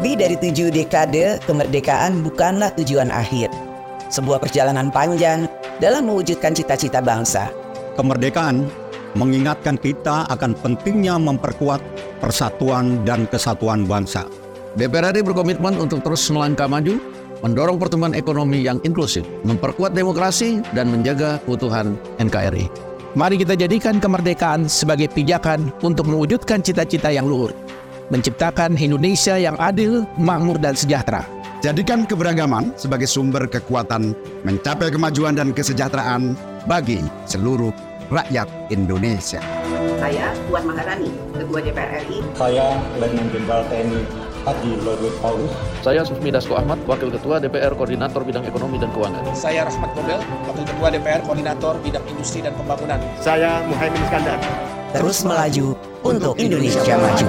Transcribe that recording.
Lebih dari tujuh dekade, kemerdekaan bukanlah tujuan akhir. Sebuah perjalanan panjang dalam mewujudkan cita-cita bangsa. Kemerdekaan mengingatkan kita akan pentingnya memperkuat persatuan dan kesatuan bangsa. DPR RI berkomitmen untuk terus melangkah maju, mendorong pertumbuhan ekonomi yang inklusif, memperkuat demokrasi, dan menjaga keutuhan NKRI. Mari kita jadikan kemerdekaan sebagai pijakan untuk mewujudkan cita-cita yang luhur menciptakan Indonesia yang adil, makmur, dan sejahtera. Jadikan keberagaman sebagai sumber kekuatan mencapai kemajuan dan kesejahteraan bagi seluruh rakyat Indonesia. Saya Puan Maharani, Ketua DPR RI. Saya Letnan Jenderal TNI Haji Ludwig Paulus. Saya Susmi Dasko Ahmad, Wakil Ketua DPR Koordinator Bidang Ekonomi dan Keuangan. Saya Rahmat Gobel, Wakil Ketua DPR Koordinator Bidang Industri dan Pembangunan. Saya Muhaimin Iskandar. Terus melaju untuk Indonesia maju.